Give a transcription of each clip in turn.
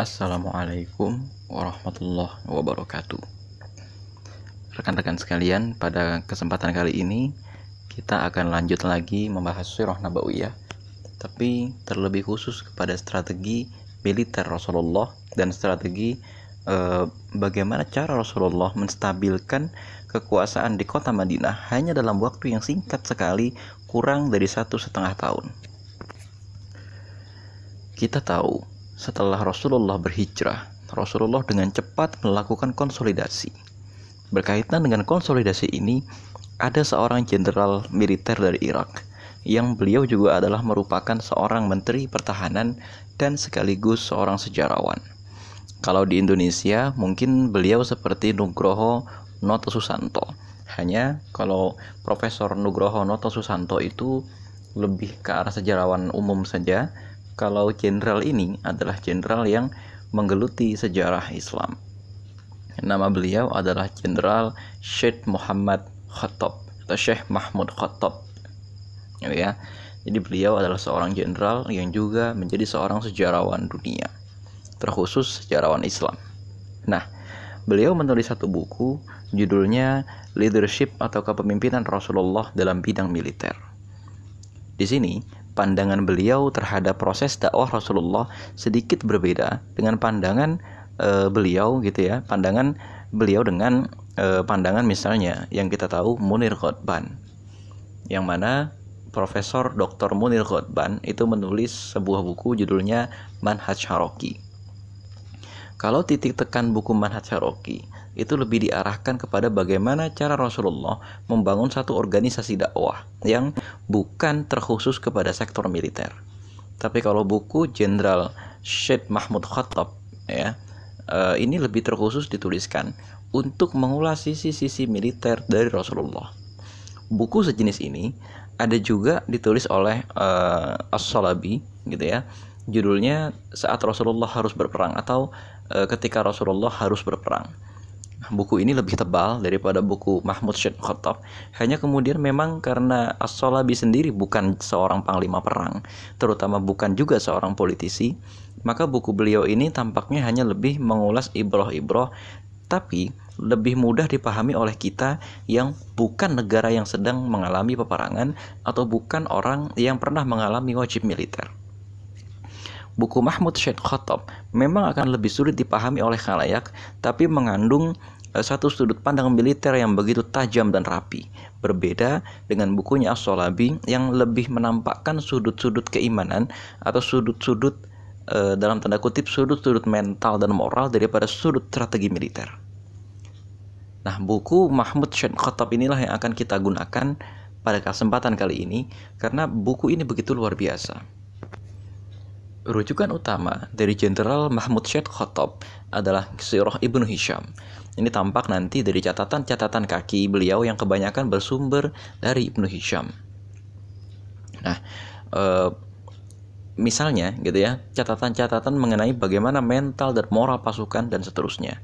Assalamualaikum warahmatullahi wabarakatuh. Rekan-rekan sekalian, pada kesempatan kali ini kita akan lanjut lagi membahas Sirah Nabawiyah, tapi terlebih khusus kepada strategi militer Rasulullah dan strategi eh, bagaimana cara Rasulullah menstabilkan kekuasaan di kota Madinah hanya dalam waktu yang singkat sekali, kurang dari satu setengah tahun. Kita tahu setelah Rasulullah berhijrah, Rasulullah dengan cepat melakukan konsolidasi. Berkaitan dengan konsolidasi ini, ada seorang jenderal militer dari Irak yang beliau juga adalah merupakan seorang menteri pertahanan dan sekaligus seorang sejarawan. Kalau di Indonesia, mungkin beliau seperti Nugroho Noto Susanto. Hanya kalau Profesor Nugroho Noto Susanto itu lebih ke arah sejarawan umum saja, kalau jenderal ini adalah jenderal yang menggeluti sejarah Islam. Nama beliau adalah Jenderal Syed Muhammad Khattab atau Syekh Mahmud Khattab. Ya. Jadi beliau adalah seorang jenderal yang juga menjadi seorang sejarawan dunia, terkhusus sejarawan Islam. Nah, beliau menulis satu buku judulnya Leadership atau Kepemimpinan Rasulullah dalam Bidang Militer. Di sini pandangan beliau terhadap proses dakwah Rasulullah sedikit berbeda dengan pandangan e, beliau gitu ya pandangan beliau dengan e, pandangan misalnya yang kita tahu Munir Ghotban yang mana Profesor Dr. Munir Ghotban itu menulis sebuah buku judulnya Manhaj Haroki kalau titik tekan buku Manhaj Haroki itu lebih diarahkan kepada bagaimana cara Rasulullah membangun satu organisasi dakwah yang bukan terkhusus kepada sektor militer. Tapi kalau buku Jenderal Syed Mahmud Khattab ya eh, ini lebih terkhusus dituliskan untuk mengulas sisi-sisi militer dari Rasulullah. Buku sejenis ini ada juga ditulis oleh uh, As-Salabi gitu ya. Judulnya Saat Rasulullah harus berperang atau uh, ketika Rasulullah harus berperang buku ini lebih tebal daripada buku Mahmud Syed Khattab. Hanya kemudian memang karena As-Solabi sendiri bukan seorang panglima perang, terutama bukan juga seorang politisi, maka buku beliau ini tampaknya hanya lebih mengulas ibroh-ibroh, tapi lebih mudah dipahami oleh kita yang bukan negara yang sedang mengalami peperangan atau bukan orang yang pernah mengalami wajib militer buku Mahmud Syed Khattab memang akan lebih sulit dipahami oleh khalayak, tapi mengandung eh, satu sudut pandang militer yang begitu tajam dan rapi. Berbeda dengan bukunya As-Solabi yang lebih menampakkan sudut-sudut keimanan atau sudut-sudut e, dalam tanda kutip sudut-sudut mental dan moral daripada sudut strategi militer. Nah, buku Mahmud Syed Khattab inilah yang akan kita gunakan pada kesempatan kali ini karena buku ini begitu luar biasa. Rujukan utama dari Jenderal Mahmud Syed Khattab adalah Sirah Ibnu Hisham. Ini tampak nanti dari catatan-catatan kaki beliau yang kebanyakan bersumber dari Ibnu Hisham. Nah, e, misalnya gitu ya, catatan-catatan mengenai bagaimana mental dan moral pasukan dan seterusnya.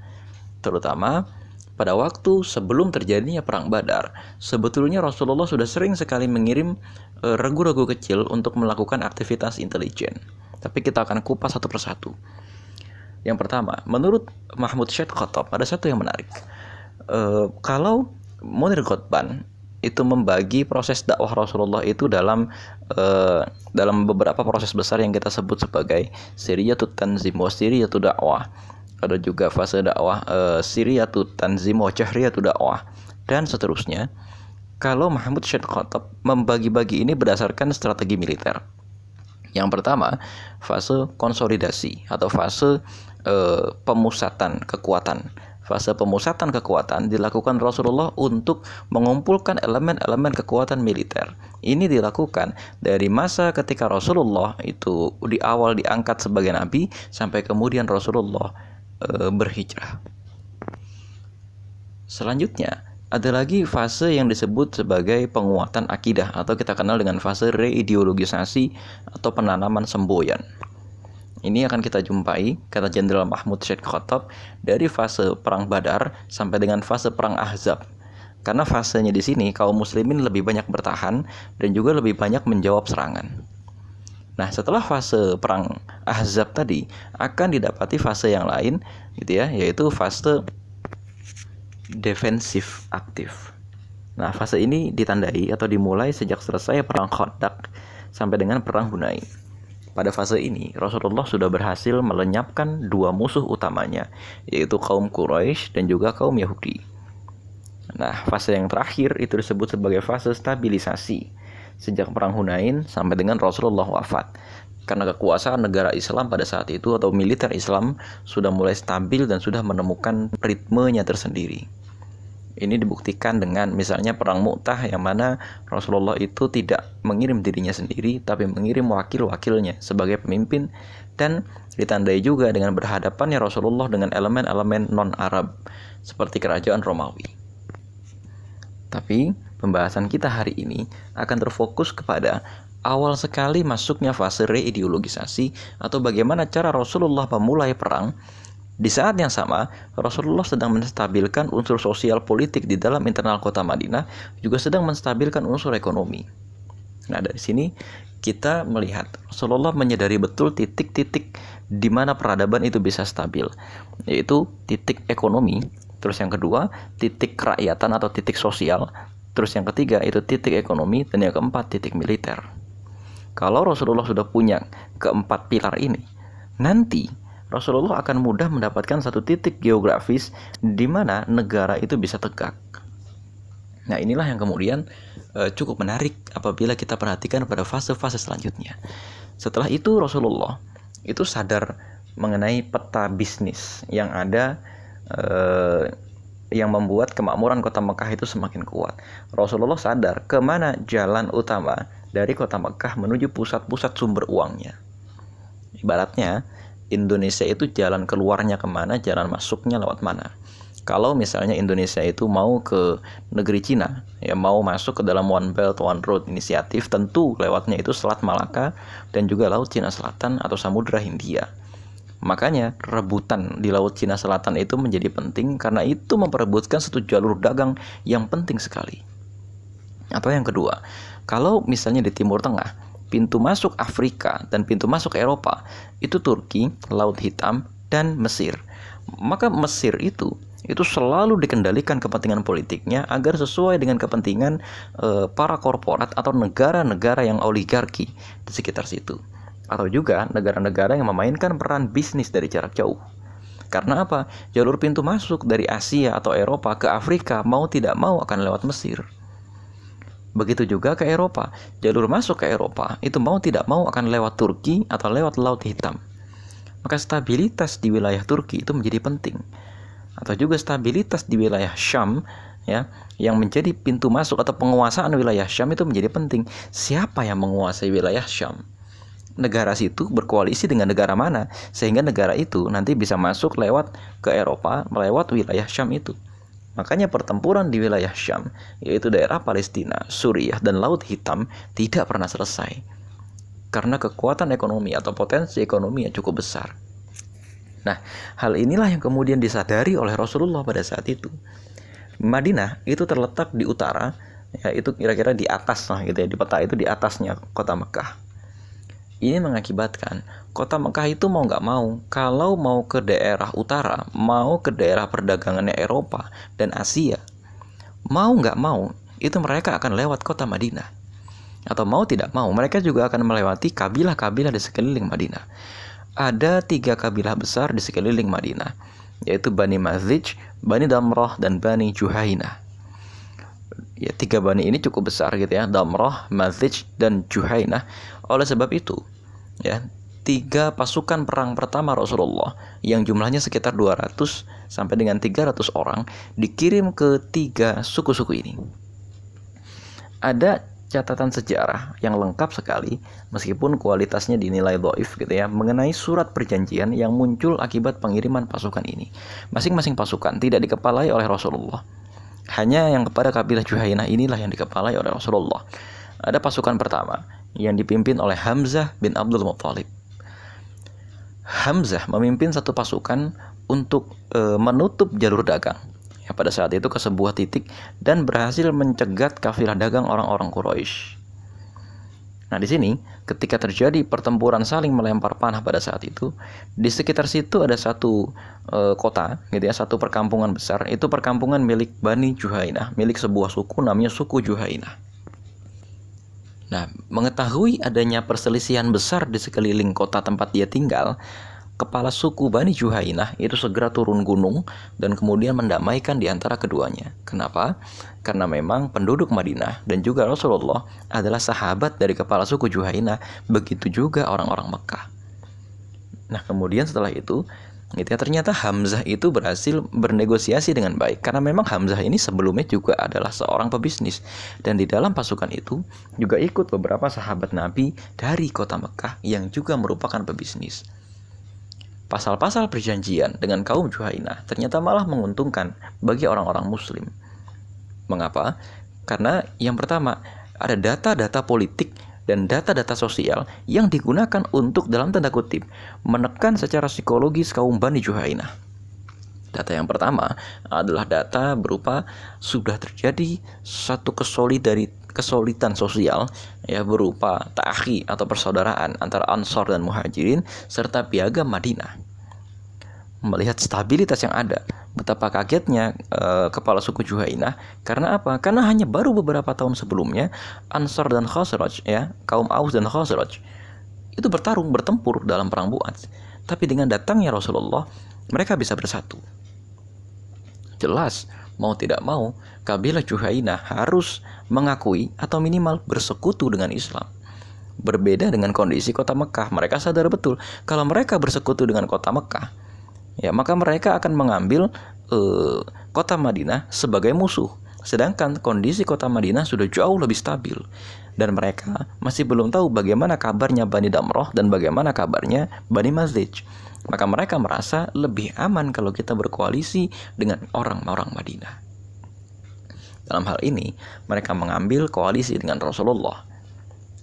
Terutama pada waktu sebelum terjadinya perang Badar, sebetulnya Rasulullah sudah sering sekali mengirim eh, regu-regu kecil untuk melakukan aktivitas intelijen. Tapi kita akan kupas satu persatu. Yang pertama, menurut Mahmud Syed Khattab ada satu yang menarik. E, kalau Munir Ghotban itu membagi proses dakwah Rasulullah itu dalam e, dalam beberapa proses besar yang kita sebut sebagai Siriyatut Tanzim wa Siriyatut Dakwah. Ada juga fase dakwah e, Siriyatut Tanzim wa Dakwah dan seterusnya. Kalau Mahmud Syed Khattab membagi-bagi ini berdasarkan strategi militer. Yang pertama, fase konsolidasi atau fase e, pemusatan kekuatan. Fase pemusatan kekuatan dilakukan Rasulullah untuk mengumpulkan elemen-elemen kekuatan militer. Ini dilakukan dari masa ketika Rasulullah itu di awal diangkat sebagai nabi sampai kemudian Rasulullah e, berhijrah. Selanjutnya, ada lagi fase yang disebut sebagai penguatan akidah atau kita kenal dengan fase reideologisasi atau penanaman semboyan. Ini akan kita jumpai, kata Jenderal Mahmud Syed Khattab, dari fase perang Badar sampai dengan fase perang Ahzab. Karena fasenya di sini kaum muslimin lebih banyak bertahan dan juga lebih banyak menjawab serangan. Nah, setelah fase perang Ahzab tadi akan didapati fase yang lain gitu ya, yaitu fase defensif aktif. Nah, fase ini ditandai atau dimulai sejak selesai perang Khandaq sampai dengan perang Hunain. Pada fase ini, Rasulullah sudah berhasil melenyapkan dua musuh utamanya, yaitu kaum Quraisy dan juga kaum Yahudi. Nah, fase yang terakhir itu disebut sebagai fase stabilisasi sejak perang Hunain sampai dengan Rasulullah wafat. Karena kekuasaan negara Islam pada saat itu atau militer Islam sudah mulai stabil dan sudah menemukan ritmenya tersendiri. Ini dibuktikan dengan misalnya perang Mu'tah yang mana Rasulullah itu tidak mengirim dirinya sendiri tapi mengirim wakil-wakilnya sebagai pemimpin dan ditandai juga dengan berhadapannya Rasulullah dengan elemen-elemen non-Arab seperti kerajaan Romawi. Tapi Pembahasan kita hari ini akan terfokus kepada awal sekali masuknya fase reideologisasi atau bagaimana cara Rasulullah memulai perang di saat yang sama, Rasulullah sedang menstabilkan unsur sosial politik di dalam internal kota Madinah, juga sedang menstabilkan unsur ekonomi. Nah, dari sini kita melihat Rasulullah menyadari betul titik-titik di mana peradaban itu bisa stabil, yaitu titik ekonomi, terus yang kedua, titik kerakyatan atau titik sosial, Terus yang ketiga itu titik ekonomi dan yang keempat titik militer. Kalau Rasulullah sudah punya keempat pilar ini, nanti Rasulullah akan mudah mendapatkan satu titik geografis di mana negara itu bisa tegak. Nah, inilah yang kemudian e, cukup menarik apabila kita perhatikan pada fase-fase selanjutnya. Setelah itu Rasulullah itu sadar mengenai peta bisnis yang ada e, yang membuat kemakmuran kota Mekah itu semakin kuat. Rasulullah sadar ke mana jalan utama dari kota Mekah menuju pusat-pusat sumber uangnya. Ibaratnya, Indonesia itu jalan keluarnya ke mana, jalan masuknya lewat mana. Kalau misalnya Indonesia itu mau ke negeri Cina, ya mau masuk ke dalam One Belt One Road inisiatif, tentu lewatnya itu Selat Malaka dan juga Laut Cina Selatan atau Samudra Hindia. Makanya rebutan di Laut Cina Selatan itu menjadi penting karena itu memperebutkan satu jalur dagang yang penting sekali. Atau yang kedua, kalau misalnya di Timur Tengah, pintu masuk Afrika dan pintu masuk Eropa itu Turki, Laut Hitam, dan Mesir. Maka Mesir itu itu selalu dikendalikan kepentingan politiknya agar sesuai dengan kepentingan e, para korporat atau negara-negara yang oligarki di sekitar situ atau juga negara-negara yang memainkan peran bisnis dari jarak jauh. Karena apa? Jalur pintu masuk dari Asia atau Eropa ke Afrika mau tidak mau akan lewat Mesir. Begitu juga ke Eropa. Jalur masuk ke Eropa itu mau tidak mau akan lewat Turki atau lewat Laut Hitam. Maka stabilitas di wilayah Turki itu menjadi penting. Atau juga stabilitas di wilayah Syam ya yang menjadi pintu masuk atau penguasaan wilayah Syam itu menjadi penting. Siapa yang menguasai wilayah Syam? Negara situ berkoalisi dengan negara mana sehingga negara itu nanti bisa masuk lewat ke Eropa melewat wilayah Syam itu. Makanya pertempuran di wilayah Syam, yaitu daerah Palestina, Suriah, dan Laut Hitam tidak pernah selesai. Karena kekuatan ekonomi atau potensi ekonomi yang cukup besar. Nah, hal inilah yang kemudian disadari oleh Rasulullah pada saat itu. Madinah itu terletak di utara, ya itu kira-kira di atas lah gitu ya, di peta itu di atasnya kota Mekah. Ini mengakibatkan kota Mekah itu mau nggak mau, kalau mau ke daerah utara, mau ke daerah perdagangannya Eropa dan Asia, mau nggak mau, itu mereka akan lewat kota Madinah. Atau mau tidak mau, mereka juga akan melewati kabilah-kabilah di sekeliling Madinah. Ada tiga kabilah besar di sekeliling Madinah, yaitu Bani Mazij, Bani Damroh, dan Bani Juhainah ya tiga bani ini cukup besar gitu ya Damroh, Mazij dan Juhainah oleh sebab itu ya tiga pasukan perang pertama Rasulullah yang jumlahnya sekitar 200 sampai dengan 300 orang dikirim ke tiga suku-suku ini. Ada catatan sejarah yang lengkap sekali meskipun kualitasnya dinilai doif gitu ya mengenai surat perjanjian yang muncul akibat pengiriman pasukan ini. Masing-masing pasukan tidak dikepalai oleh Rasulullah. Hanya yang kepada kabilah Juhainah inilah yang dikepalai oleh Rasulullah. Ada pasukan pertama yang dipimpin oleh Hamzah bin Abdul Muthalib. Hamzah memimpin satu pasukan untuk e, menutup jalur dagang ya, pada saat itu ke sebuah titik dan berhasil mencegat kafilah dagang orang-orang Quraisy. Nah, di sini ketika terjadi pertempuran saling melempar panah pada saat itu, di sekitar situ ada satu e, kota, gitu ya, satu perkampungan besar. Itu perkampungan milik Bani Juhainah, milik sebuah suku namanya suku Juhainah. Nah, mengetahui adanya perselisihan besar di sekeliling kota tempat dia tinggal, kepala suku Bani Juhainah itu segera turun gunung dan kemudian mendamaikan di antara keduanya. Kenapa? Karena memang penduduk Madinah dan juga Rasulullah adalah sahabat dari kepala suku Juhainah, begitu juga orang-orang Mekah. Nah, kemudian setelah itu, gitu ya, ternyata Hamzah itu berhasil bernegosiasi dengan baik karena memang Hamzah ini sebelumnya juga adalah seorang pebisnis dan di dalam pasukan itu juga ikut beberapa sahabat Nabi dari kota Mekah yang juga merupakan pebisnis pasal-pasal perjanjian dengan kaum Juhainah ternyata malah menguntungkan bagi orang-orang muslim. Mengapa? Karena yang pertama, ada data-data politik dan data-data sosial yang digunakan untuk dalam tanda kutip menekan secara psikologis kaum Bani Juhainah. Data yang pertama adalah data berupa sudah terjadi satu kesolidari kesulitan sosial ya berupa ta'akhi atau persaudaraan antara Ansor dan Muhajirin serta piagam Madinah. Melihat stabilitas yang ada, betapa kagetnya e, kepala suku Juhainah karena apa? Karena hanya baru beberapa tahun sebelumnya Ansor dan Khosroj ya, kaum Aus dan Khosroj itu bertarung bertempur dalam perang Buat. Tapi dengan datangnya Rasulullah, mereka bisa bersatu. Jelas, mau tidak mau, kabilah Juhainah harus mengakui atau minimal bersekutu dengan Islam. Berbeda dengan kondisi kota Mekah, mereka sadar betul kalau mereka bersekutu dengan kota Mekah, ya maka mereka akan mengambil uh, kota Madinah sebagai musuh. Sedangkan kondisi kota Madinah sudah jauh lebih stabil dan mereka masih belum tahu bagaimana kabarnya Bani Damroh dan bagaimana kabarnya Bani Mazij. Maka mereka merasa lebih aman kalau kita berkoalisi dengan orang-orang Madinah. Dalam hal ini, mereka mengambil koalisi dengan Rasulullah.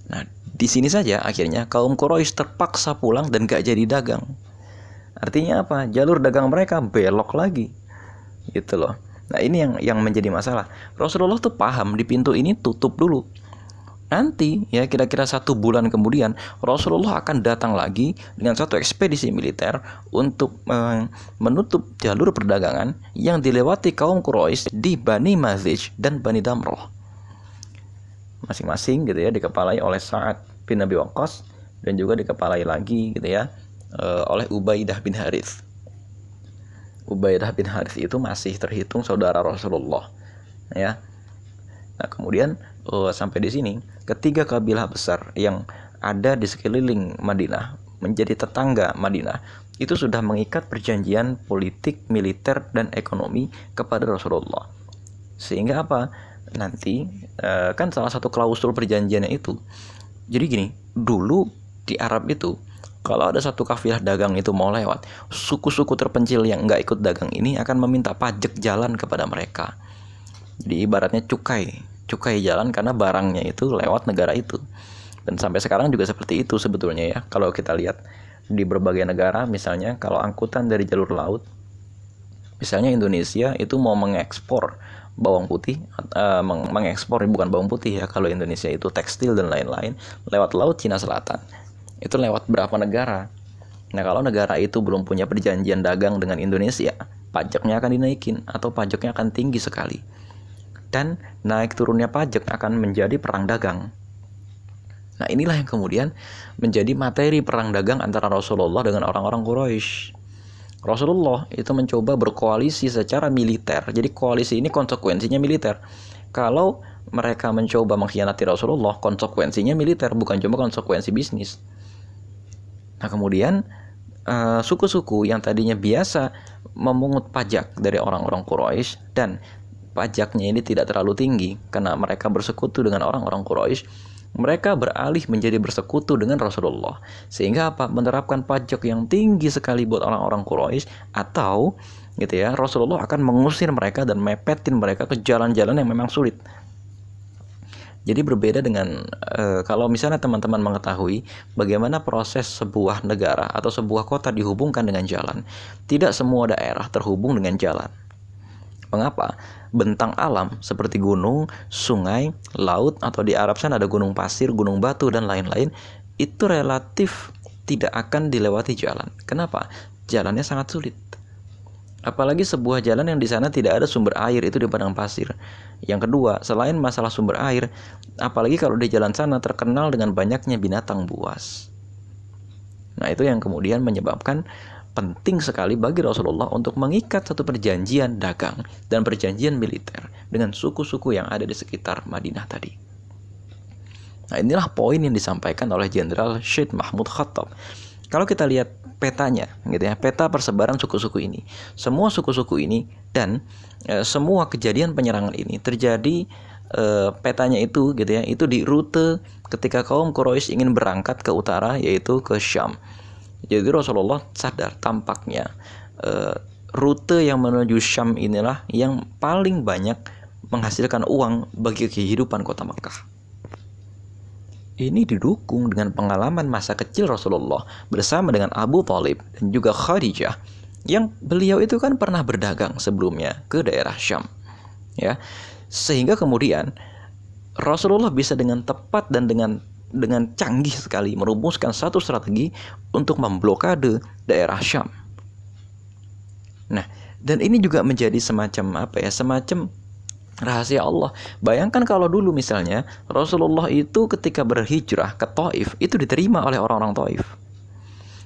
Nah, di sini saja akhirnya kaum Quraisy terpaksa pulang dan gak jadi dagang. Artinya apa? Jalur dagang mereka belok lagi. Gitu loh. Nah, ini yang yang menjadi masalah. Rasulullah tuh paham di pintu ini tutup dulu Nanti ya kira-kira satu bulan kemudian Rasulullah akan datang lagi dengan satu ekspedisi militer untuk uh, menutup jalur perdagangan yang dilewati kaum Quraisy di Bani Mazij dan Bani Damroh. Masing-masing gitu ya dikepalai oleh Sa'ad bin Nabi Waqqas dan juga dikepalai lagi gitu ya uh, oleh Ubaidah bin Harith. Ubaidah bin Harith itu masih terhitung saudara Rasulullah ya. Nah, kemudian uh, sampai di sini ketiga kabilah besar yang ada di sekeliling Madinah menjadi tetangga Madinah itu sudah mengikat perjanjian politik, militer dan ekonomi kepada Rasulullah. Sehingga apa? Nanti uh, kan salah satu klausul perjanjiannya itu. Jadi gini, dulu di Arab itu kalau ada satu kafilah dagang itu mau lewat, suku-suku terpencil yang nggak ikut dagang ini akan meminta pajak jalan kepada mereka. Jadi ibaratnya cukai cukai jalan karena barangnya itu lewat negara itu. Dan sampai sekarang juga seperti itu sebetulnya ya. Kalau kita lihat di berbagai negara misalnya kalau angkutan dari jalur laut misalnya Indonesia itu mau mengekspor bawang putih uh, meng mengekspor bukan bawang putih ya kalau Indonesia itu tekstil dan lain-lain lewat laut Cina Selatan itu lewat berapa negara nah kalau negara itu belum punya perjanjian dagang dengan Indonesia pajaknya akan dinaikin atau pajaknya akan tinggi sekali dan naik turunnya pajak akan menjadi perang dagang. Nah, inilah yang kemudian menjadi materi perang dagang antara Rasulullah dengan orang-orang Quraisy. Rasulullah itu mencoba berkoalisi secara militer. Jadi koalisi ini konsekuensinya militer. Kalau mereka mencoba mengkhianati Rasulullah, konsekuensinya militer, bukan cuma konsekuensi bisnis. Nah, kemudian eh, suku-suku yang tadinya biasa memungut pajak dari orang-orang Quraisy dan pajaknya ini tidak terlalu tinggi karena mereka bersekutu dengan orang-orang Quraisy mereka beralih menjadi bersekutu dengan Rasulullah. Sehingga apa? Menerapkan pajak yang tinggi sekali buat orang-orang Quraisy atau gitu ya Rasulullah akan mengusir mereka dan mepetin mereka ke jalan-jalan yang memang sulit jadi berbeda dengan e, kalau misalnya teman-teman mengetahui bagaimana proses sebuah negara atau sebuah kota dihubungkan dengan jalan. Tidak semua daerah terhubung dengan jalan. Mengapa? Bentang alam seperti gunung, sungai, laut, atau di Arab sana ada gunung pasir, gunung batu, dan lain-lain, itu relatif tidak akan dilewati jalan. Kenapa? Jalannya sangat sulit. Apalagi sebuah jalan yang di sana tidak ada sumber air itu di padang pasir. Yang kedua, selain masalah sumber air, apalagi kalau di jalan sana terkenal dengan banyaknya binatang buas. Nah, itu yang kemudian menyebabkan penting sekali bagi Rasulullah untuk mengikat satu perjanjian dagang dan perjanjian militer dengan suku-suku yang ada di sekitar Madinah tadi. Nah, inilah poin yang disampaikan oleh Jenderal Syed Mahmud Khattab. Kalau kita lihat petanya, gitu ya, peta persebaran suku-suku ini, semua suku-suku ini dan e, semua kejadian penyerangan ini terjadi e, petanya itu, gitu ya, itu di rute ketika kaum Quraisy ingin berangkat ke utara, yaitu ke Syam. Jadi Rasulullah sadar tampaknya e, rute yang menuju Syam inilah yang paling banyak menghasilkan uang bagi kehidupan kota Mekah. Ini didukung dengan pengalaman masa kecil Rasulullah bersama dengan Abu Talib dan juga Khadijah yang beliau itu kan pernah berdagang sebelumnya ke daerah Syam. Ya. Sehingga kemudian Rasulullah bisa dengan tepat dan dengan dengan canggih sekali merumuskan satu strategi untuk memblokade daerah Syam. Nah, dan ini juga menjadi semacam apa ya? Semacam rahasia Allah. Bayangkan kalau dulu misalnya Rasulullah itu ketika berhijrah ke Taif itu diterima oleh orang-orang Taif.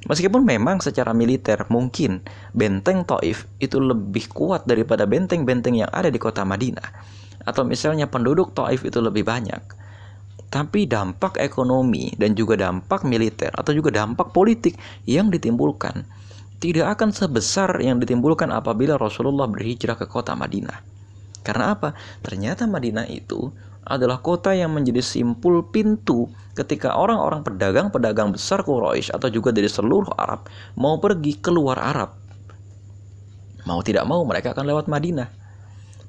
Meskipun memang secara militer mungkin benteng Taif itu lebih kuat daripada benteng-benteng yang ada di kota Madinah atau misalnya penduduk Taif itu lebih banyak. Tapi dampak ekonomi dan juga dampak militer atau juga dampak politik yang ditimbulkan tidak akan sebesar yang ditimbulkan apabila Rasulullah berhijrah ke kota Madinah. Karena apa? Ternyata Madinah itu adalah kota yang menjadi simpul pintu ketika orang-orang pedagang-pedagang besar Quraisy atau juga dari seluruh Arab mau pergi keluar Arab. Mau tidak mau mereka akan lewat Madinah.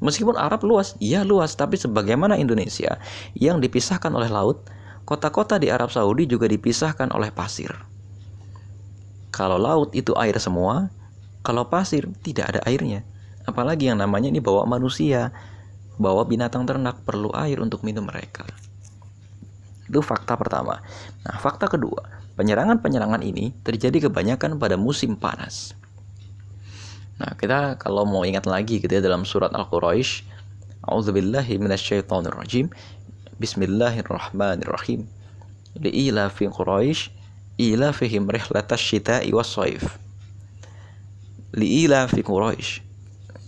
Meskipun Arab luas, iya luas, tapi sebagaimana Indonesia yang dipisahkan oleh laut, kota-kota di Arab Saudi juga dipisahkan oleh pasir. Kalau laut itu air semua, kalau pasir tidak ada airnya. Apalagi yang namanya ini bawa manusia, bawa binatang ternak perlu air untuk minum mereka. Itu fakta pertama. Nah, fakta kedua, penyerangan-penyerangan ini terjadi kebanyakan pada musim panas. Nah, kita kalau mau ingat lagi gitu ya dalam surat Al-Quraisy, A'udzubillahi minasyaitonirrajim. Bismillahirrahmanirrahim. Li'ila fi Quraisy ila fihim rihlatash syita'i was-shaif. Li'ila fi Quraisy.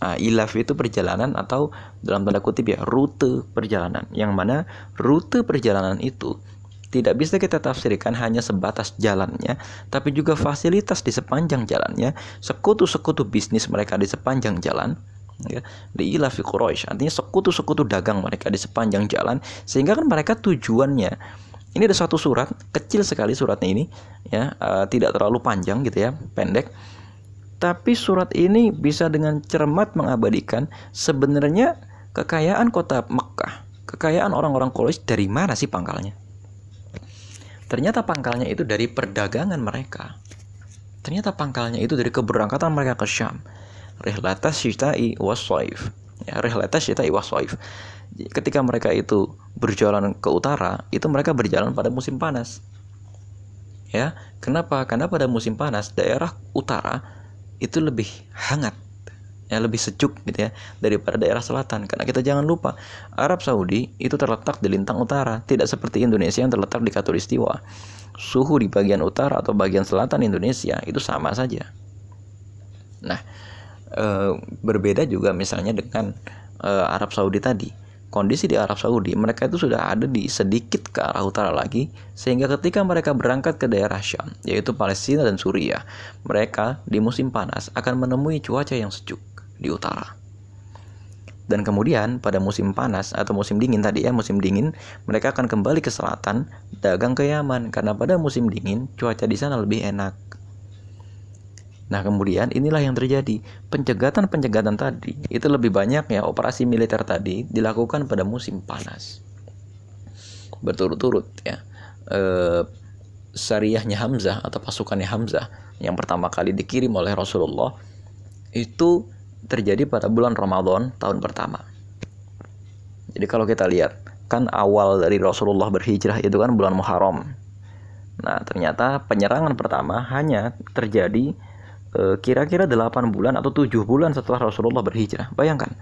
Nah, ilaf itu perjalanan atau dalam tanda kutip ya rute perjalanan. Yang mana rute perjalanan itu tidak bisa kita tafsirkan hanya sebatas jalannya, tapi juga fasilitas di sepanjang jalannya, sekutu-sekutu bisnis mereka di sepanjang jalan, ya, di ilafi Quraisy, artinya sekutu-sekutu dagang mereka di sepanjang jalan, sehingga kan mereka tujuannya ini ada satu surat kecil sekali suratnya ini, ya uh, tidak terlalu panjang gitu ya, pendek. Tapi surat ini bisa dengan cermat mengabadikan sebenarnya kekayaan kota Mekah, kekayaan orang-orang Quraisy dari mana sih pangkalnya? Ternyata pangkalnya itu dari perdagangan mereka. Ternyata pangkalnya itu dari keberangkatan mereka ke Syam. Rihlatas syita'i waswaif. Ya, rihlatas syita'i waswaif. Ketika mereka itu berjalan ke utara, itu mereka berjalan pada musim panas. Ya, kenapa? Karena pada musim panas daerah utara itu lebih hangat ya lebih sejuk gitu ya daripada daerah selatan. Karena kita jangan lupa Arab Saudi itu terletak di lintang utara tidak seperti Indonesia yang terletak di Katulistiwa suhu di bagian utara atau bagian selatan Indonesia itu sama saja. Nah e, berbeda juga misalnya dengan e, Arab Saudi tadi kondisi di Arab Saudi mereka itu sudah ada di sedikit ke arah utara lagi sehingga ketika mereka berangkat ke daerah Syam yaitu Palestina dan Suriah mereka di musim panas akan menemui cuaca yang sejuk di utara. Dan kemudian pada musim panas atau musim dingin tadi ya, musim dingin, mereka akan kembali ke selatan, dagang ke Yaman karena pada musim dingin cuaca di sana lebih enak. Nah, kemudian inilah yang terjadi. Pencegatan-pencegatan tadi itu lebih banyak ya operasi militer tadi dilakukan pada musim panas. Berturut-turut ya. E, syariahnya Hamzah atau pasukannya Hamzah yang pertama kali dikirim oleh Rasulullah itu terjadi pada bulan Ramadan tahun pertama. Jadi kalau kita lihat, kan awal dari Rasulullah berhijrah itu kan bulan Muharram. Nah, ternyata penyerangan pertama hanya terjadi kira-kira 8 bulan atau 7 bulan setelah Rasulullah berhijrah. Bayangkan,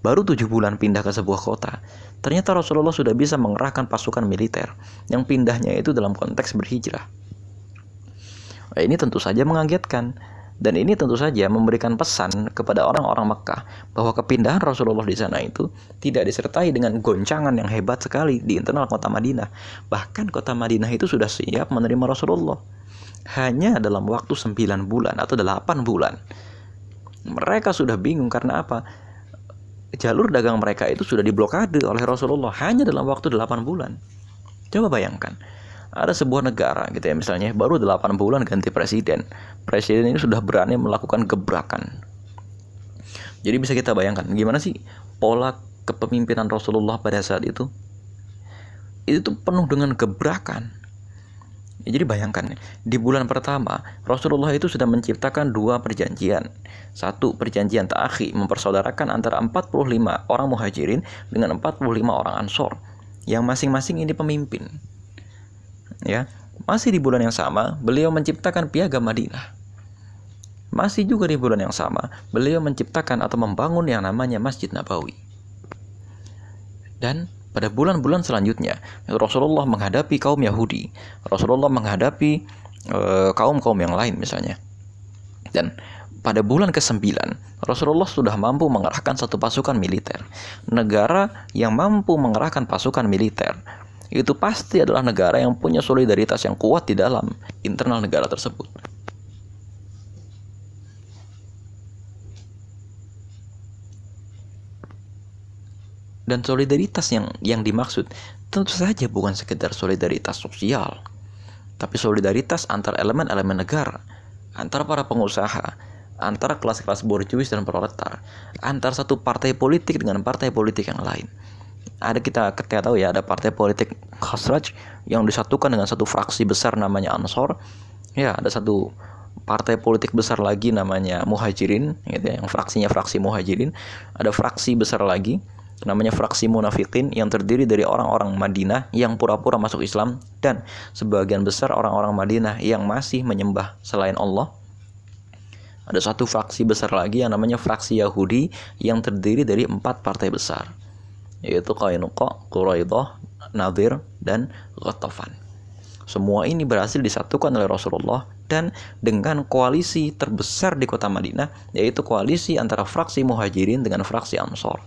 baru 7 bulan pindah ke sebuah kota. Ternyata Rasulullah sudah bisa mengerahkan pasukan militer yang pindahnya itu dalam konteks berhijrah. Nah, ini tentu saja mengagetkan dan ini tentu saja memberikan pesan kepada orang-orang Mekah bahwa kepindahan Rasulullah di sana itu tidak disertai dengan goncangan yang hebat sekali di internal kota Madinah. Bahkan kota Madinah itu sudah siap menerima Rasulullah. Hanya dalam waktu 9 bulan atau 8 bulan. Mereka sudah bingung karena apa? Jalur dagang mereka itu sudah diblokade oleh Rasulullah hanya dalam waktu 8 bulan. Coba bayangkan ada sebuah negara gitu ya misalnya baru 8 bulan ganti presiden presiden ini sudah berani melakukan gebrakan jadi bisa kita bayangkan gimana sih pola kepemimpinan Rasulullah pada saat itu itu penuh dengan gebrakan ya, jadi bayangkan di bulan pertama Rasulullah itu sudah menciptakan dua perjanjian. Satu perjanjian ta'akhi mempersaudarakan antara 45 orang muhajirin dengan 45 orang ansor yang masing-masing ini pemimpin. Ya masih di bulan yang sama beliau menciptakan piagam Madinah. Masih juga di bulan yang sama beliau menciptakan atau membangun yang namanya Masjid Nabawi. Dan pada bulan-bulan selanjutnya Rasulullah menghadapi kaum Yahudi Rasulullah menghadapi uh, kaum-kaum yang lain misalnya dan pada bulan ke-9, Rasulullah sudah mampu mengerahkan satu pasukan militer. Negara yang mampu mengerahkan pasukan militer itu pasti adalah negara yang punya solidaritas yang kuat di dalam internal negara tersebut. Dan solidaritas yang yang dimaksud. Tentu saja bukan sekedar solidaritas sosial, tapi solidaritas antar elemen-elemen negara, antara para pengusaha, antara kelas-kelas borjuis dan proletar, antar satu partai politik dengan partai politik yang lain. Ada kita ketika tahu ya ada partai politik Khosraj yang disatukan dengan satu fraksi besar namanya Ansor. Ya ada satu partai politik besar lagi namanya Muhajirin gitu ya, yang fraksinya fraksi Muhajirin. Ada fraksi besar lagi namanya fraksi munafikin yang terdiri dari orang-orang Madinah yang pura-pura masuk Islam dan sebagian besar orang-orang Madinah yang masih menyembah selain Allah ada satu fraksi besar lagi yang namanya fraksi Yahudi yang terdiri dari empat partai besar yaitu Qainuqa, Quraidah, Nadir, dan Ghatafan. Semua ini berhasil disatukan oleh Rasulullah dan dengan koalisi terbesar di kota Madinah yaitu koalisi antara fraksi Muhajirin dengan fraksi Ansor.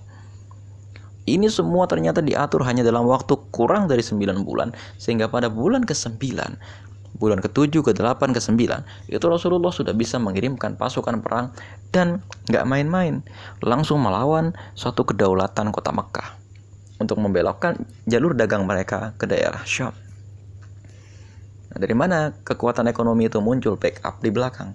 Ini semua ternyata diatur hanya dalam waktu kurang dari 9 bulan sehingga pada bulan ke-9 bulan ke-7, ke-8, ke-9 itu Rasulullah sudah bisa mengirimkan pasukan perang dan nggak main-main langsung melawan suatu kedaulatan kota Mekah untuk membelokkan jalur dagang mereka ke daerah Syam. Nah, dari mana kekuatan ekonomi itu muncul backup di belakang?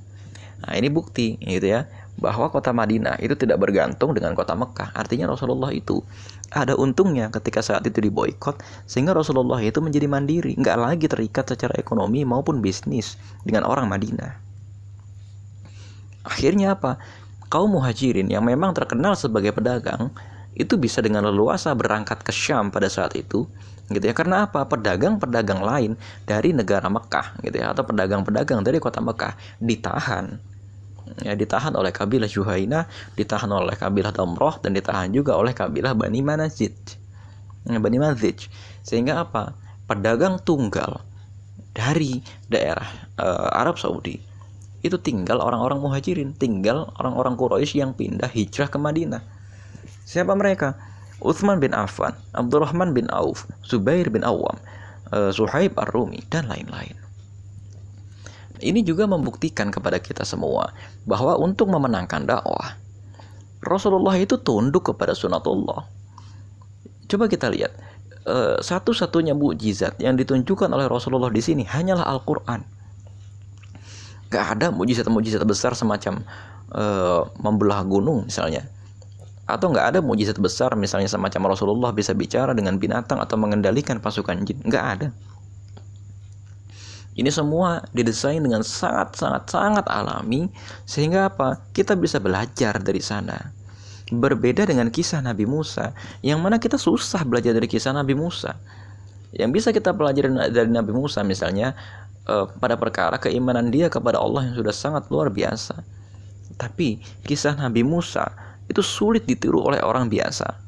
Nah, ini bukti gitu ya bahwa kota Madinah itu tidak bergantung dengan kota Mekah. Artinya Rasulullah itu ada untungnya ketika saat itu diboykot sehingga Rasulullah itu menjadi mandiri, nggak lagi terikat secara ekonomi maupun bisnis dengan orang Madinah. Akhirnya apa? Kaum muhajirin yang memang terkenal sebagai pedagang itu bisa dengan leluasa berangkat ke Syam pada saat itu gitu ya karena apa pedagang-pedagang lain dari negara Mekah gitu ya atau pedagang-pedagang dari kota Mekah ditahan ya ditahan oleh kabilah Juhaina ditahan oleh kabilah Damroh dan ditahan juga oleh kabilah Bani Manazid ya, Bani Manazid sehingga apa pedagang tunggal dari daerah uh, Arab Saudi itu tinggal orang-orang muhajirin tinggal orang-orang Quraisy yang pindah hijrah ke Madinah Siapa mereka? Uthman bin Affan, Abdurrahman bin Auf, Zubair bin Awam, uh, Suhaib Ar-Rumi, dan lain-lain. Ini juga membuktikan kepada kita semua bahwa untuk memenangkan dakwah, Rasulullah itu tunduk kepada sunatullah. Coba kita lihat, uh, satu-satunya mujizat yang ditunjukkan oleh Rasulullah di sini hanyalah Al-Quran. Gak ada mujizat-mujizat besar semacam uh, membelah gunung misalnya atau nggak ada mujizat besar misalnya semacam Rasulullah bisa bicara dengan binatang atau mengendalikan pasukan jin nggak ada Ini semua didesain dengan sangat-sangat-sangat alami sehingga apa? Kita bisa belajar dari sana. Berbeda dengan kisah Nabi Musa, yang mana kita susah belajar dari kisah Nabi Musa. Yang bisa kita pelajari dari Nabi Musa misalnya eh, pada perkara keimanan dia kepada Allah yang sudah sangat luar biasa. Tapi kisah Nabi Musa itu sulit ditiru oleh orang biasa.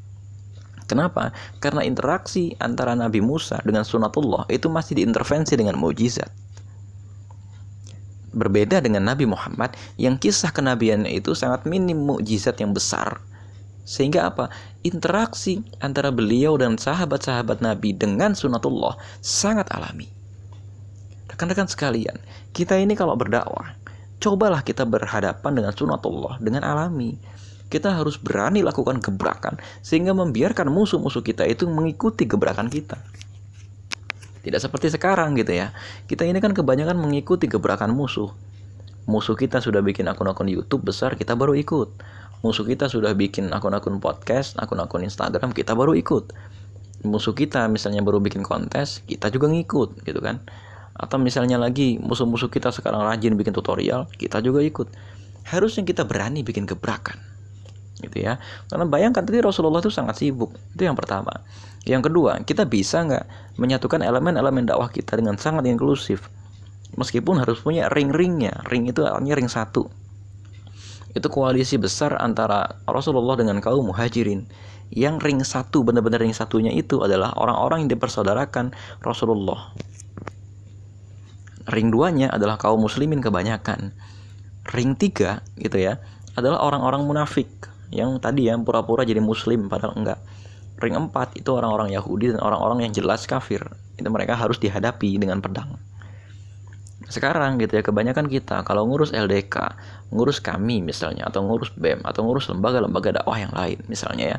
Kenapa? Karena interaksi antara Nabi Musa dengan sunatullah itu masih diintervensi dengan mujizat. Berbeda dengan Nabi Muhammad yang kisah kenabiannya itu sangat minim mukjizat yang besar. Sehingga apa? Interaksi antara beliau dan sahabat-sahabat Nabi dengan sunatullah sangat alami. Rekan-rekan sekalian, kita ini kalau berdakwah, cobalah kita berhadapan dengan sunatullah dengan alami. Kita harus berani lakukan gebrakan sehingga membiarkan musuh-musuh kita itu mengikuti gebrakan kita. Tidak seperti sekarang gitu ya. Kita ini kan kebanyakan mengikuti gebrakan musuh. Musuh kita sudah bikin akun-akun YouTube besar, kita baru ikut. Musuh kita sudah bikin akun-akun podcast, akun-akun Instagram, kita baru ikut. Musuh kita misalnya baru bikin kontes, kita juga ngikut gitu kan. Atau misalnya lagi musuh-musuh kita sekarang rajin bikin tutorial, kita juga ikut. Harusnya kita berani bikin gebrakan gitu ya. Karena bayangkan tadi Rasulullah itu sangat sibuk. Itu yang pertama. Yang kedua kita bisa nggak menyatukan elemen-elemen dakwah kita dengan sangat inklusif? Meskipun harus punya ring-ringnya. Ring itu artinya ring satu. Itu koalisi besar antara Rasulullah dengan kaum muhajirin. Yang ring satu benar-benar ring satunya itu adalah orang-orang yang dipersaudarakan Rasulullah. Ring duanya adalah kaum muslimin kebanyakan. Ring tiga gitu ya adalah orang-orang munafik yang tadi ya pura-pura jadi muslim padahal enggak. Ring 4 itu orang-orang Yahudi dan orang-orang yang jelas kafir. Itu mereka harus dihadapi dengan pedang. Sekarang gitu ya kebanyakan kita kalau ngurus LDK ngurus kami misalnya atau ngurus BEM atau ngurus lembaga-lembaga dakwah yang lain misalnya ya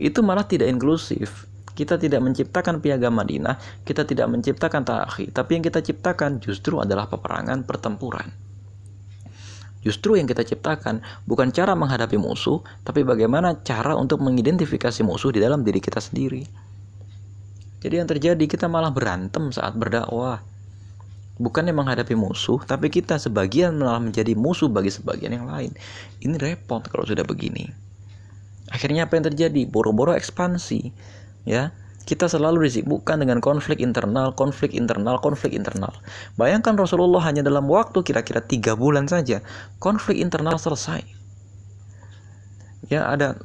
itu malah tidak inklusif. Kita tidak menciptakan piagam Madinah kita tidak menciptakan tahi tapi yang kita ciptakan justru adalah peperangan pertempuran Justru yang kita ciptakan bukan cara menghadapi musuh, tapi bagaimana cara untuk mengidentifikasi musuh di dalam diri kita sendiri. Jadi yang terjadi kita malah berantem saat berdakwah. Bukannya menghadapi musuh, tapi kita sebagian malah menjadi musuh bagi sebagian yang lain. Ini repot kalau sudah begini. Akhirnya apa yang terjadi? Boro-boro ekspansi, ya kita selalu disibukkan dengan konflik internal, konflik internal, konflik internal. Bayangkan Rasulullah hanya dalam waktu kira-kira tiga bulan saja, konflik internal selesai. Ya, ada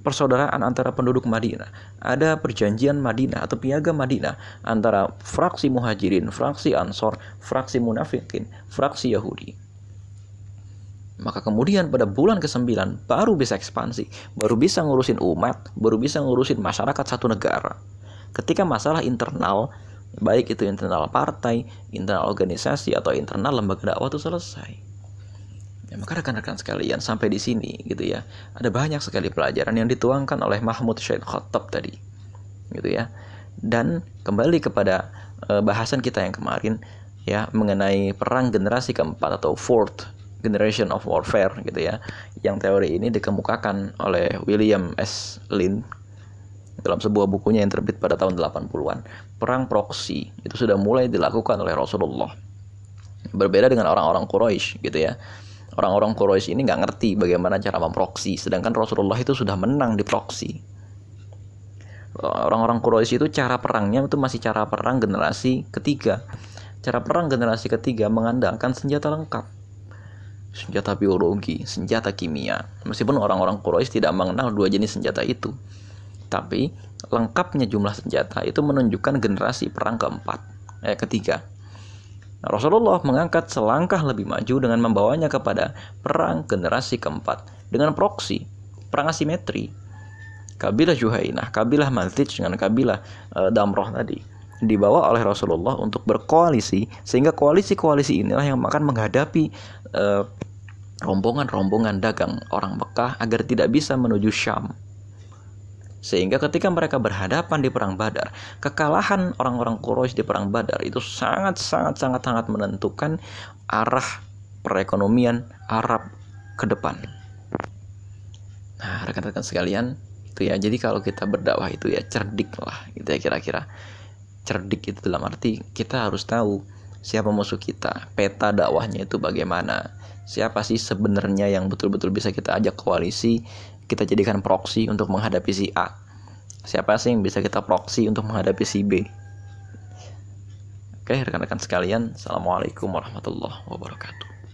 persaudaraan antara penduduk Madinah, ada perjanjian Madinah atau piagam Madinah antara fraksi Muhajirin, fraksi Ansor, fraksi Munafikin, fraksi Yahudi. Maka kemudian pada bulan ke-9 baru bisa ekspansi, baru bisa ngurusin umat, baru bisa ngurusin masyarakat satu negara ketika masalah internal baik itu internal partai, internal organisasi atau internal lembaga dakwah itu selesai. Ya, maka rekan-rekan sekalian sampai di sini gitu ya, ada banyak sekali pelajaran yang dituangkan oleh Mahmud Syed Khattab tadi, gitu ya. Dan kembali kepada e, bahasan kita yang kemarin ya mengenai perang generasi keempat atau fourth generation of warfare gitu ya, yang teori ini dikemukakan oleh William S. Lin dalam sebuah bukunya yang terbit pada tahun 80-an, perang proksi itu sudah mulai dilakukan oleh Rasulullah. Berbeda dengan orang-orang Quraisy gitu ya. Orang-orang Quraisy ini nggak ngerti bagaimana cara memproksi, sedangkan Rasulullah itu sudah menang di proksi. Orang-orang Quraisy itu cara perangnya itu masih cara perang generasi ketiga. Cara perang generasi ketiga mengandalkan senjata lengkap. Senjata biologi, senjata kimia. Meskipun orang-orang Quraisy tidak mengenal dua jenis senjata itu tapi lengkapnya jumlah senjata itu menunjukkan generasi perang keempat, eh ketiga. Nah, Rasulullah mengangkat selangkah lebih maju dengan membawanya kepada perang generasi keempat dengan proksi, perang asimetri. Kabilah Juhainah, kabilah Mazij dengan kabilah e, Damroh tadi dibawa oleh Rasulullah untuk berkoalisi sehingga koalisi-koalisi inilah yang akan menghadapi rombongan rombongan-rombongan dagang orang Mekah agar tidak bisa menuju Syam sehingga ketika mereka berhadapan di perang Badar, kekalahan orang-orang Quraisy di perang Badar itu sangat sangat sangat menentukan arah perekonomian Arab ke depan. Nah, rekan-rekan sekalian, itu ya. Jadi kalau kita berdakwah itu ya cerdik lah, gitu ya kira-kira. Cerdik itu dalam arti kita harus tahu siapa musuh kita, peta dakwahnya itu bagaimana, siapa sih sebenarnya yang betul-betul bisa kita ajak koalisi, kita jadikan proksi untuk menghadapi si A. Siapa sih yang bisa kita proksi untuk menghadapi si B? Oke, rekan-rekan sekalian, Assalamualaikum warahmatullahi wabarakatuh.